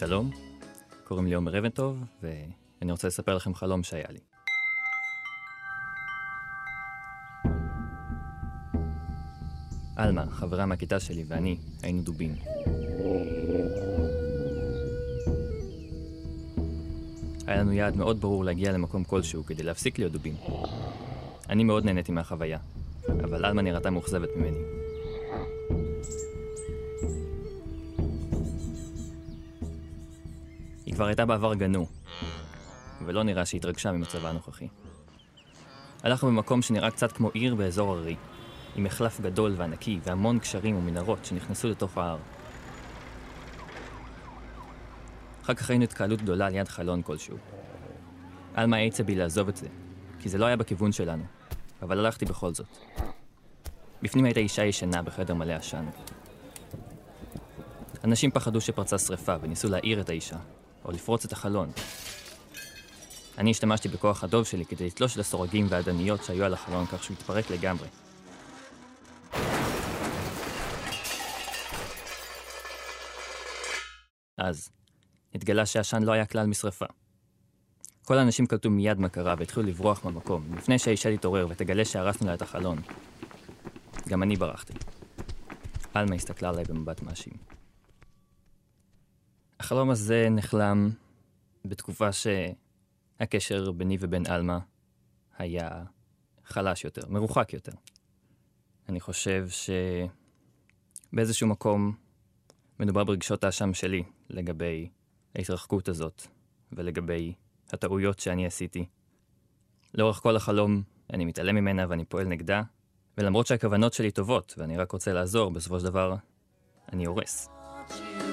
שלום, קוראים לי עומר אבנטוב, ואני רוצה לספר לכם חלום שהיה לי. עלמה, חברה מהכיתה שלי, ואני היינו דובים. היה לנו יעד מאוד ברור להגיע למקום כלשהו כדי להפסיק להיות דובים. אני מאוד נהניתי מהחוויה, אבל עלמה נראתה מאוכזבת ממני. כבר הייתה בעבר גנו, ולא נראה שהתרגשה ממצבה הנוכחי. הלכנו במקום שנראה קצת כמו עיר באזור הררי, עם מחלף גדול וענקי והמון קשרים ומנהרות שנכנסו לתוך ההר. אחר כך ראינו התקהלות גדולה ליד חלון כלשהו. עלמה האיצה בי לעזוב את זה, כי זה לא היה בכיוון שלנו, אבל הלכתי בכל זאת. בפנים הייתה אישה ישנה בחדר מלא עשן. אנשים פחדו שפרצה שרפה וניסו להעיר את האישה, או לפרוץ את החלון. אני השתמשתי בכוח הדוב שלי כדי לתלוש את הסורגים והאדניות שהיו על החלון כך שהוא התפרק לגמרי. אז, התגלה שהעשן לא היה כלל משרפה. כל האנשים קלטו מיד מה קרה והתחילו לברוח מהמקום, לפני שהאישה תתעורר ותגלה שהרסנו לה את החלון. גם אני ברחתי. עלמה הסתכלה עליי במבט מאשים. החלום הזה נחלם בתקופה שהקשר ביני ובין עלמה היה חלש יותר, מרוחק יותר. אני חושב שבאיזשהו מקום מדובר ברגשות האשם שלי לגבי ההתרחקות הזאת ולגבי הטעויות שאני עשיתי. לאורך כל החלום אני מתעלם ממנה ואני פועל נגדה, ולמרות שהכוונות שלי טובות ואני רק רוצה לעזור, בסופו של דבר אני הורס. you.